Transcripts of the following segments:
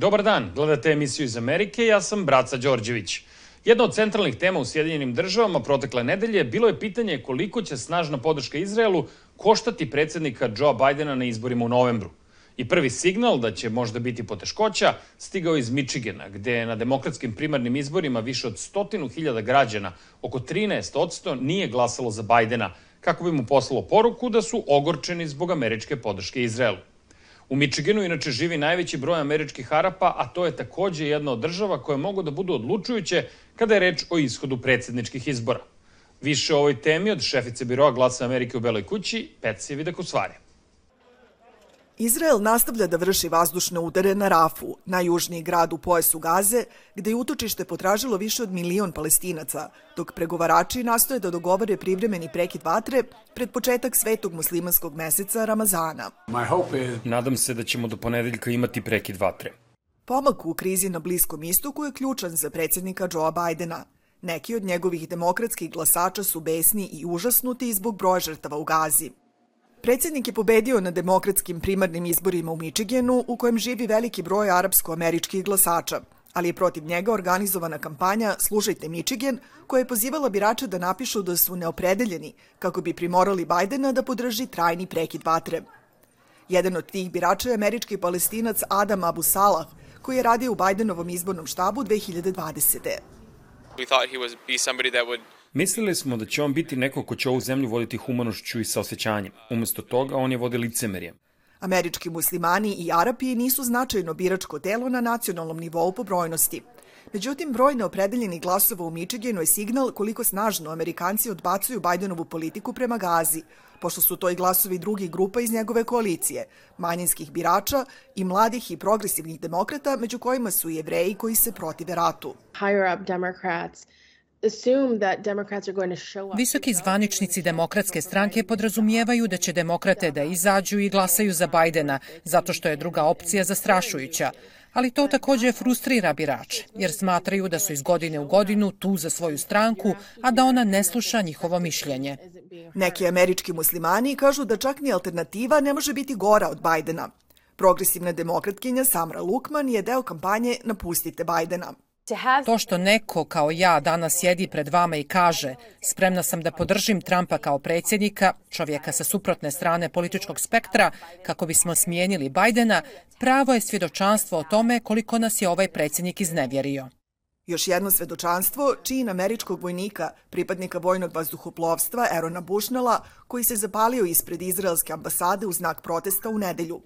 Dobar dan, gledate emisiju iz Amerike, ja sam Braca Đorđević. Jedna od centralnih tema u Sjedinjenim državama protekle nedelje bilo je pitanje koliko će snažna podrška Izraelu koštati predsednika Joe Bidena na izborima u novembru. I prvi signal da će možda biti poteškoća stigao iz Michigana, gde na demokratskim primarnim izborima više od stotinu hiljada građana, oko 13 nije glasalo za Bidena, kako bi mu poslalo poruku da su ogorčeni zbog američke podrške Izraelu. U Michiganu inače živi najveći broj američkih Arapa, a to je takođe jedna od država koje mogu da budu odlučujuće kada je reč o ishodu predsedničkih izbora. Više o ovoj temi od šefice biroa Glasa Amerike u Beloj kući, Petsije Vidakusvari. Izrael nastavlja da vrši vazdušne udare na Rafu, najjužniji grad u pojasu Gaze, gde je utočište potražilo više od milion palestinaca, dok pregovarači nastoje da dogovore privremeni prekid vatre pred početak svetog muslimanskog meseca Ramazana. Nadam se da ćemo do ponedeljka imati prekid vatre. Pomak u krizi na Bliskom istoku je ključan za predsednika Joea Bidena. Neki od njegovih demokratskih glasača su besni i užasnuti zbog broja žrtava u Gazi. Predsednik je pobedio na demokratskim primarnim izborima u Michiganu, u kojem živi veliki broj arapsko-američkih glasača, ali je protiv njega organizovana kampanja Slušajte Michigan, koja je pozivala birače da napišu da su neopredeljeni kako bi primorali Bajdena da podrži trajni prekid vatre. Jedan od tih birača je američki palestinac Adam Abu Salah, koji je radio u Bajdenovom izbornom štabu 2020. We thought he was be somebody that would Mislili smo da će on biti neko ko će ovu zemlju voditi humanošću i saosećanjem. Umesto toga, on je vodi licemerjem. Američki muslimani i Arapi nisu značajno biračko telo na nacionalnom nivou po brojnosti. Međutim, broj neopredeljeni glasova u Michiganu je signal koliko snažno Amerikanci odbacuju Bajdenovu politiku prema Gazi, pošto su to i glasovi drugih grupa iz njegove koalicije, manjinskih birača i mladih i progresivnih demokrata, među kojima su i jevreji koji se protive ratu. Higher up Democrats Visoki zvaničnici demokratske stranke podrazumijevaju da će demokrate da izađu i glasaju za Bajdena, zato što je druga opcija zastrašujuća. Ali to takođe frustrira birače, jer smatraju da su iz godine u godinu tu za svoju stranku, a da ona ne sluša njihovo mišljenje. Neki američki muslimani kažu da čak ni alternativa ne može biti gora od Bajdena. Progresivna demokratkinja Samra Lukman je deo kampanje Napustite Bajdena. To što neko kao ja danas sjedi pred vama i kaže spremna sam da podržim Trumpa kao predsjednika, čovjeka sa suprotne strane političkog spektra, kako bismo smijenili Bajdena, pravo je svjedočanstvo o tome koliko nas je ovaj predsjednik iznevjerio. Još jedno svedočanstvo, čin američkog vojnika, pripadnika vojnog vazduhoplovstva Erona Bushnela, koji se zapalio ispred izraelske ambasade u znak protesta u nedelju.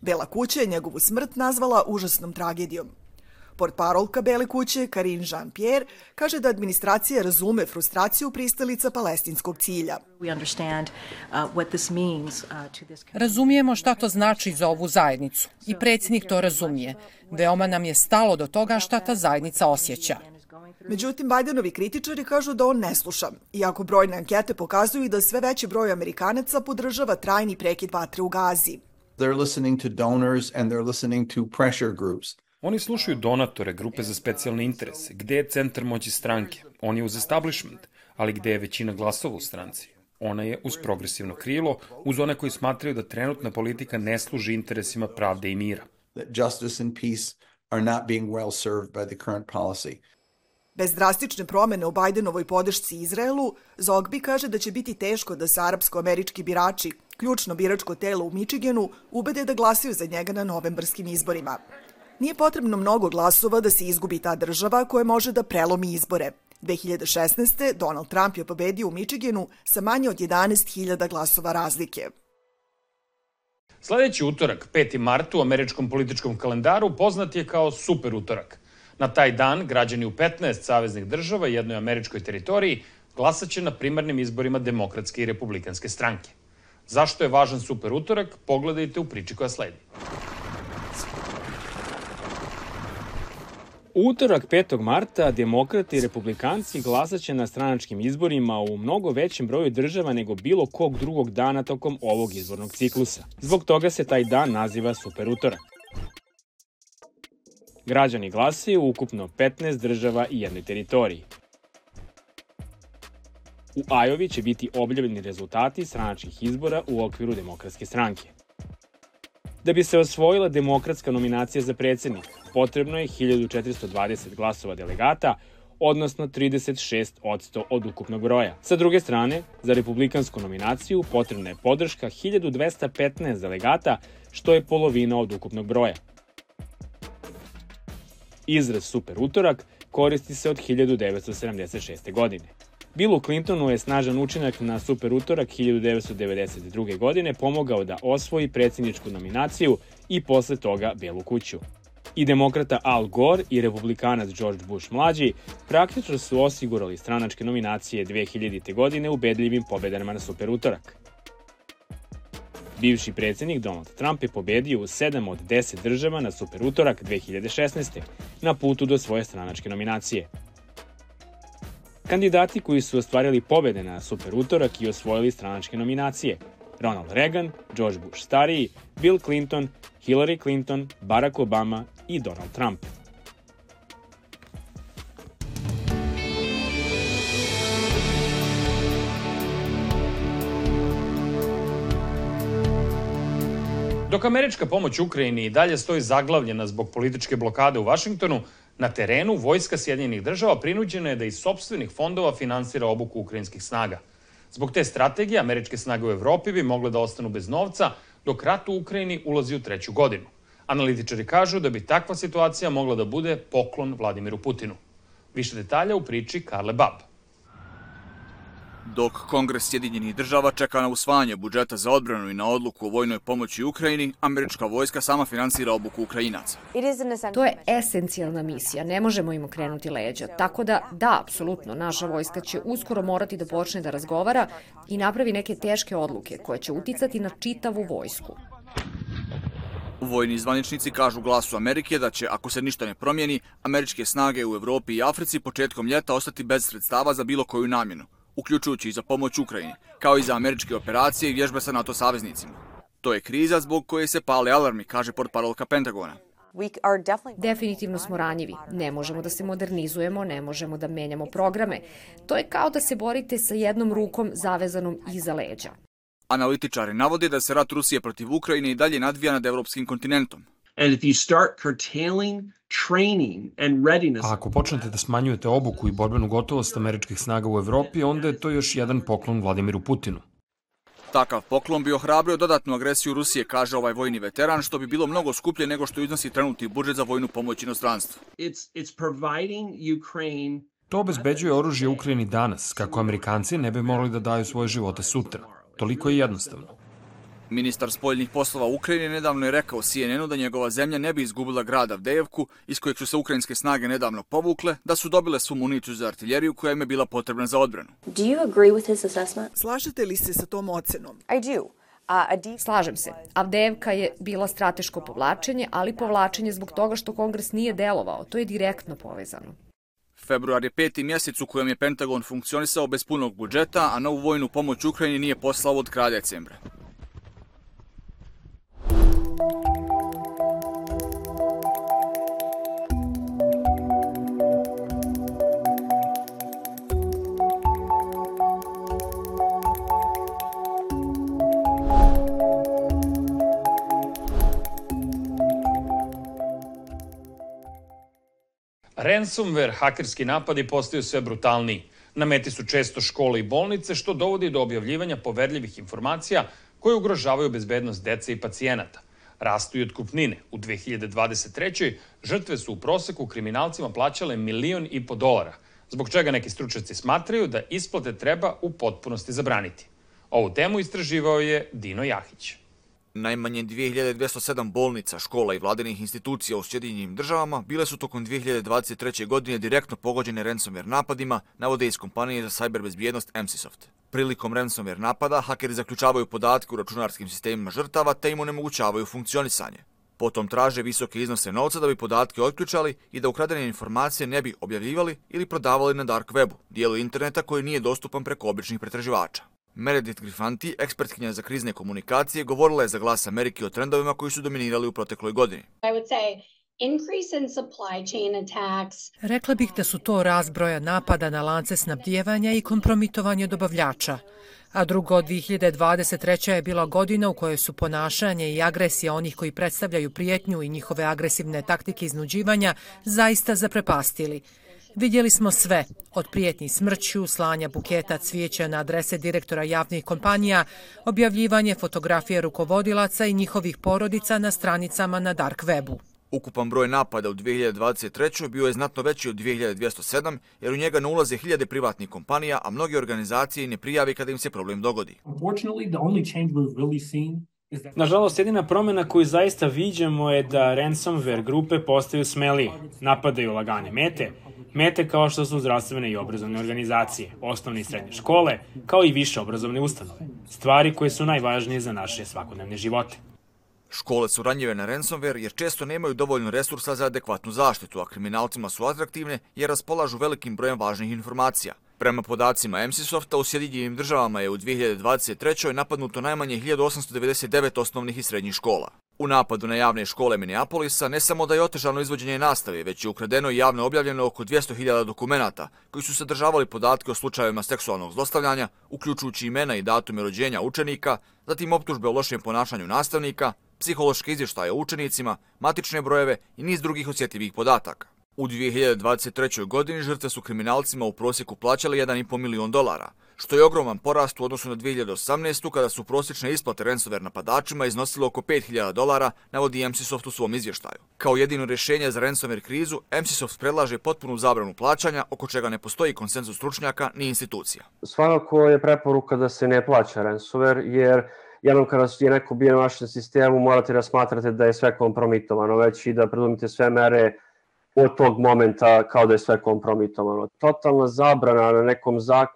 Bela kuća je njegovu smrt nazvala užasnom tragedijom. Portparolka Bele kuće Karin Jean-Pierre kaže da administracija razume frustraciju pristalica palestinskog cilja. Uh, uh, Razumijemo šta to znači za ovu zajednicu i predsjednik to razumije. Veoma nam je stalo do toga šta ta zajednica osjeća. Međutim, Bajdenovi kritičari kažu da on ne sluša, iako brojne ankete pokazuju da sve veći broj Amerikanaca podržava trajni prekid vatre u Gazi. They're listening to donors and they're listening to pressure groups. Oni slušaju donatore, grupe za specijalne interese. Gde je centar moći stranke? On je uz establishment, ali gde je većina glasova u stranci? Ona je uz progresivno krilo, uz one koji smatraju da trenutna politika ne služi interesima pravde i mira. That justice and peace are not being well served by the current policy. Bez drastične promene u Bajdenovoj podršci Izraelu, Zogbi kaže da će biti teško da se arapsko-američki birači, ključno biračko telo u Michiganu, ubede da glasaju za njega na novembarskim izborima. Nije potrebno mnogo glasova da se izgubi ta država koja može da prelomi izbore. 2016. Donald Trump je pobedio u Michiganu sa manje od 11.000 glasova razlike. Sledeći utorak, 5. mart, u američkom političkom kalendaru poznat je kao super utorak. Na taj dan građani u 15 saveznih država i jednoj američkoj teritoriji glasaće na primarnim izborima demokratske i republikanske stranke. Zašto je važan super utorak, pogledajte u priči koja sledi. Utorak 5. marta demokrati i republikanci glasaće na stranačkim izborima u mnogo većem broju država nego bilo kog drugog dana tokom ovog izbornog ciklusa. Zbog toga se taj dan naziva super utorak. Građani glasaju ukupno 15 država i jednoj teritoriji. U Ajovi će biti objavljeni rezultati stranačkih izbora u okviru demokratske stranke. Da bi se osvojila demokratska nominacija za predsednik, potrebno je 1420 glasova delegata, odnosno 36% od ukupnog broja. Sa druge strane, za republikansku nominaciju potrebna je podrška 1215 delegata, što je polovina od ukupnog broja. Izraz super utorak koristi se od 1976. godine. Billu Clintonu je snažan učinak na super utorak 1992. godine pomogao da osvoji predsjedničku nominaciju i posle toga Belu kuću. I demokrata Al Gore i republikanac George Bush mlađi praktično su osigurali stranačke nominacije 2000. godine ubedljivim pobedama na super utorak. Bivši predsjednik Donald Trump je pobedio u 7 od 10 država na super utorak 2016. na putu do svoje stranačke nominacije. Kandidati koji su ostvarili pobede na super utorak i osvojili stranačke nominacije Ronald Reagan, George Bush stariji, Bill Clinton, Hillary Clinton, Barack Obama i Donald Trump. Dok američka pomoć Ukrajini i dalje stoji zaglavljena zbog političke blokade u Vašingtonu, na terenu vojska Sjedinjenih država prinuđena je da iz sobstvenih fondova finansira obuku ukrajinskih snaga. Zbog te strategije, američke snage u Evropi bi mogle da ostanu bez novca, dok rat u Ukrajini ulazi u treću godinu. Analitičari kažu da bi takva situacija mogla da bude poklon Vladimiru Putinu. Više detalja u priči Karle Bab. Dok Kongres Sjedinjenih država čeka na usvajanje budžeta za odbranu i na odluku o vojnoj pomoći Ukrajini, američka vojska sama finansira obuku Ukrajinaca. To je esencijalna misija, ne možemo im okrenuti leđa. Tako da, da, apsolutno, naša vojska će uskoro morati da počne da razgovara i napravi neke teške odluke koje će uticati na čitavu vojsku. Vojni zvaničnici kažu glasu Amerike da će, ako se ništa ne promijeni, američke snage u Evropi i Africi početkom ljeta ostati bez sredstava za bilo koju namjenu, uključujući i za pomoć Ukrajini, kao i za američke operacije i vježbe sa NATO saveznicima. To je kriza zbog koje se pale alarmi, kaže portparolka Pentagona. Definitivno smo ranjivi. Ne možemo da se modernizujemo, ne možemo da menjamo programe. To je kao da se borite sa jednom rukom zavezanom iza leđa. Analitičari navode da se rat Rusije protiv Ukrajine i dalje nadvija nad evropskim kontinentom. And if you start curtailing training and readiness... A ako počnete da smanjujete obuku i borbenu gotovost američkih snaga u Evropi, onda je to još jedan poklon Vladimiru Putinu. Takav poklon bi ohrabrio dodatnu agresiju Rusije, kaže ovaj vojni veteran, što bi bilo mnogo skuplje nego što iznosi trenutni budžet za vojnu pomoć inostranstvu. It's, it's providing Ukraine To obezbeđuje oružje Ukrajini danas, kako Amerikanci ne bi morali da daju svoje živote sutra. Toliko je jednostavno. Ministar spoljnih poslova Ukrajine nedavno je rekao CNN-u da njegova zemlja ne bi izgubila grad Avdejevku, iz kojeg su se ukrajinske snage nedavno povukle, da su dobile svu municiju za artiljeriju koja im je bila potrebna za odbranu. Do you agree with his assessment? Slažete li se sa tom ocenom? I do. Slažem se. Avdejevka je bila strateško povlačenje, ali povlačenje zbog toga što kongres nije delovao. To je direktno povezano. Februar je peti mjesec u kojem je Pentagon funkcionisao bez punog budžeta, a novu vojnu pomoć Ukrajini nije poslao od kraja decembra. Ransomware hakerski napadi postaju sve brutalniji. Na meti su često škole i bolnice, što dovodi do objavljivanja poverljivih informacija koje ugrožavaju bezbednost dece i pacijenata. Rastu i otkupnine. U 2023. žrtve su u proseku kriminalcima plaćale milion i po dolara, zbog čega neki stručnjaci smatraju da isplate treba u potpunosti zabraniti. Ovu temu istraživao je Dino Jahić. Najmanje 2207 bolnica, škola i vladinih institucija u Sjedinjenim državama bile su tokom 2023. godine direktno pogođene ransomware napadima, navode iz kompanije za cyberbezbijednost MCSoft. Prilikom ransomware napada, hakeri zaključavaju podatke u računarskim sistemima žrtava te im onemogućavaju funkcionisanje. Potom traže visoke iznose novca da bi podatke otključali i da ukradene informacije ne bi objavljivali ili prodavali na dark webu, dijelu interneta koji nije dostupan preko običnih pretraživača. Meredith Grifanti, ekspertkinja za krizne komunikacije, govorila je za glas Amerike o trendovima koji su dominirali u protekloj godini. Rekla bih da su to razbroja napada na lance snabdijevanja i kompromitovanje dobavljača. A drugo, 2023. je bila godina u kojoj su ponašanje i agresija onih koji predstavljaju prijetnju i njihove agresivne taktike iznuđivanja zaista zaprepastili. Vidjeli smo sve, od prijetnji smrću, slanja buketa cvijeća na adrese direktora javnih kompanija, objavljivanje fotografije rukovodilaca i njihovih porodica na stranicama na dark webu. Ukupan broj napada u 2023. bio je znatno veći od 2207, jer u njega ne ulaze hiljade privatnih kompanija, a mnoge organizacije ne prijavi kada im se problem dogodi. Nažalost, jedina promjena koju zaista viđamo je da ransomware grupe postaju smelije, napadaju lagane mete, mete kao što su zdravstvene i obrazovne organizacije, osnovne i srednje škole, kao i više obrazovne ustanove. Stvari koje su najvažnije za naše svakodnevne živote. Škole su ranjive na ransomware jer često nemaju dovoljno resursa za adekvatnu zaštitu, a kriminalcima su atraktivne jer raspolažu velikim brojem važnih informacija. Prema podacima MCSofta, u Sjedinjenim državama je u 2023. napadnuto najmanje 1899 osnovnih i srednjih škola. U napadu na javne škole Minneapolisa ne samo da je otežano izvođenje nastave, već je ukradeno i javno objavljeno oko 200.000 dokumenta koji su sadržavali podatke o slučajevima seksualnog zlostavljanja, uključujući imena i datume rođenja učenika, zatim optužbe o lošem ponašanju nastavnika, psihološke izvještaje o učenicima, matične brojeve i niz drugih osjetljivih podataka. U 2023. godini žrtve su kriminalcima u prosjeku plaćali 1,5 milion dolara, što je ogroman porast u odnosu na 2018. kada su prosječne isplate ransomware napadačima iznosile oko 5000 dolara, navodi MCSoft u svom izvještaju. Kao jedino rješenje za ransomware krizu, MCSoft predlaže potpunu zabranu plaćanja, oko čega ne postoji konsenzus stručnjaka ni institucija. Svakako je preporuka da se ne plaća ransomware, jer jednom kada je neko bio na vašem sistemu, morate da smatrate da je sve kompromitovano, već i da predumite sve mere od tog momenta kao da je sve kompromitovano. Totalna zabrana na nekom zak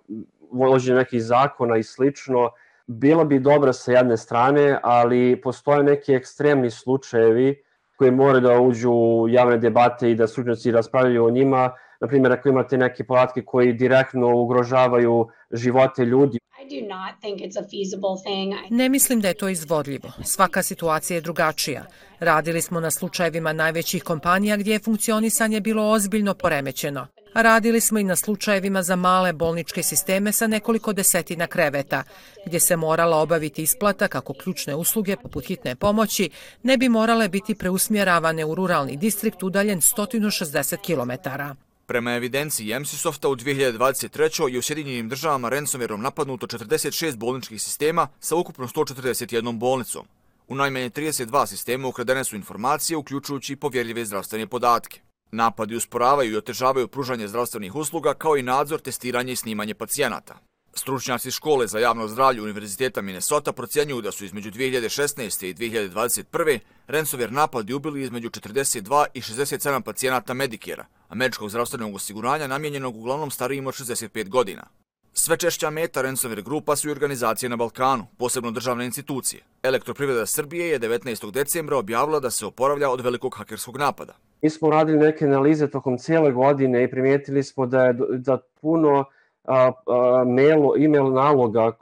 vođenju nekih zakona i slično, bila bi dobra sa jedne strane, ali postoje neki ekstremni slučajevi koji moraju da uđu u javne debate i da stručnjaci raspravljaju o njima. Naprimjer, ako imate neke podatke koji direktno ugrožavaju živote ljudi, Ne mislim da je to izvodljivo. Svaka situacija je drugačija. Radili smo na slučajevima najvećih kompanija gdje je funkcionisanje bilo ozbiljno poremećeno. Radili smo i na slučajevima za male bolničke sisteme sa nekoliko desetina kreveta, gdje se morala obaviti isplata kako ključne usluge poput hitne pomoći ne bi morale biti preusmjeravane u ruralni distrikt udaljen 160 kilometara. Prema evidenciji MCSofta u 2023. je u Sjedinjenim državama ransomwareom napadnuto 46 bolničkih sistema sa ukupno 141 bolnicom. U najmanje 32 sistema ukradene su informacije, uključujući i povjerljive zdravstvene podatke. Napadi usporavaju i otežavaju pružanje zdravstvenih usluga kao i nadzor, testiranje i snimanje pacijenata. Stručnjaci škole za javno zdravlje Univerziteta Minnesota procjenjuju da su između 2016. i 2021. ransomware napadi ubili između 42 i 67 pacijenata Medikera, američkog zdravstvenog osiguranja namjenjenog uglavnom starijim od 65 godina. Sve češća meta ransomware grupa su i organizacije na Balkanu, posebno državne institucije. Elektroprivreda Srbije je 19. decembra objavila da se oporavlja od velikog hakerskog napada. Mi smo radili neke analize tokom cijele godine i primijetili smo da je da puno a, a, mail, email naloga a,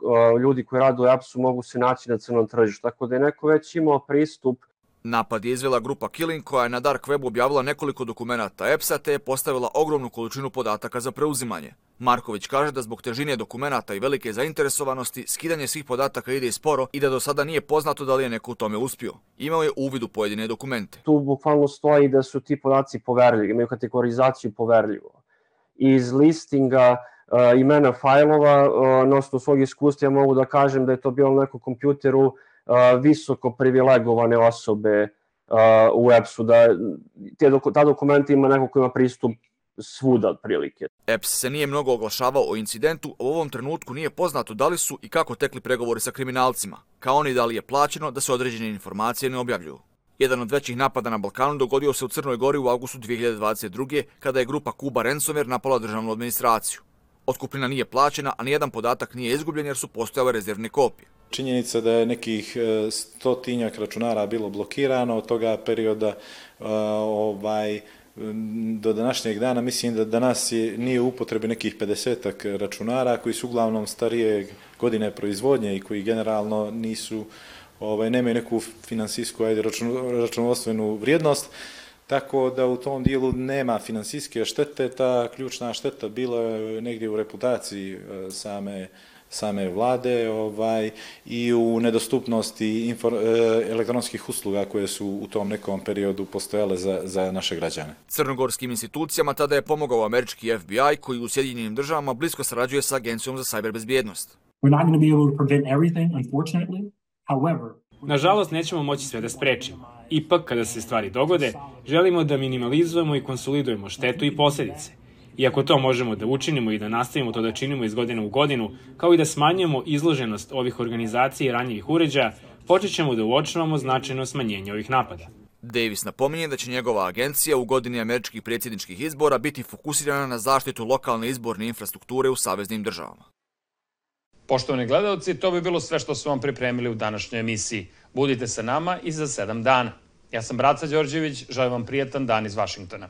ljudi koji rade u appsu mogu se naći na crnom tržištu. Tako da je neko već imao pristup Napad je izvela grupa Killing koja je na Dark Webu objavila nekoliko dokumenta EPS-a te je postavila ogromnu količinu podataka za preuzimanje. Marković kaže da zbog težine dokumenta i velike zainteresovanosti skidanje svih podataka ide sporo i da do sada nije poznato da li je neko u tome uspio. Imao je uvid u pojedine dokumente. Tu bukvalno stoji da su ti podaci poverljivi, imaju kategorizaciju poverljivo. Iz listinga uh, imena fajlova, uh, na osnovu svog iskustva mogu da kažem da je to bilo na nekom kompjuteru visoko privilegovane osobe u EPS-u, da te, ta dokumenta ima neko ko ima pristup svuda otprilike. EPS se nije mnogo oglašavao o incidentu, u ovom trenutku nije poznato da li su i kako tekli pregovori sa kriminalcima, kao oni da li je plaćeno da se određene informacije ne objavljuju. Jedan od većih napada na Balkanu dogodio se u Crnoj Gori u augustu 2022. kada je grupa Kuba Ransomware napala državnu administraciju. Otkupnina nije plaćena, a nijedan podatak nije izgubljen jer su postojale rezervne kopije. Činjenica da je nekih e, stotinjak računara bilo blokirano od toga perioda e, ovaj, do današnjeg dana mislim da danas je, nije u upotrebi nekih 50 računara koji su uglavnom starije godine proizvodnje i koji generalno nisu ovaj nemaju neku finansijsku ajde račun, računovodstvenu vrijednost. Tako da u tom dijelu nema finansijske štete, ta ključna šteta bila je negdje u reputaciji e, same same vlade ovaj, i u nedostupnosti infor, e, elektronskih usluga koje su u tom nekom periodu postojale za, za naše građane. Crnogorskim institucijama tada je pomogao američki FBI koji u Sjedinjenim državama blisko sarađuje sa Agencijom za sajberbezbjednost. Nažalost, nećemo moći sve da sprečimo. Ipak, kada se stvari dogode, želimo da minimalizujemo i konsolidujemo štetu i posljedice. I ako to možemo da učinimo i da nastavimo to da činimo iz godine u godinu, kao i da smanjujemo izloženost ovih organizacija i ranjivih uređaja, počet ćemo da uočavamo značajno smanjenje ovih napada. Davis napominje da će njegova agencija u godini američkih predsjedničkih izbora biti fokusirana na zaštitu lokalne izborne infrastrukture u saveznim državama. Poštovani gledalci, to bi bilo sve što smo vam pripremili u današnjoj emisiji. Budite sa nama i za sedam dana. Ja sam Braca Đorđević, želim vam prijetan dan iz Vašingtona.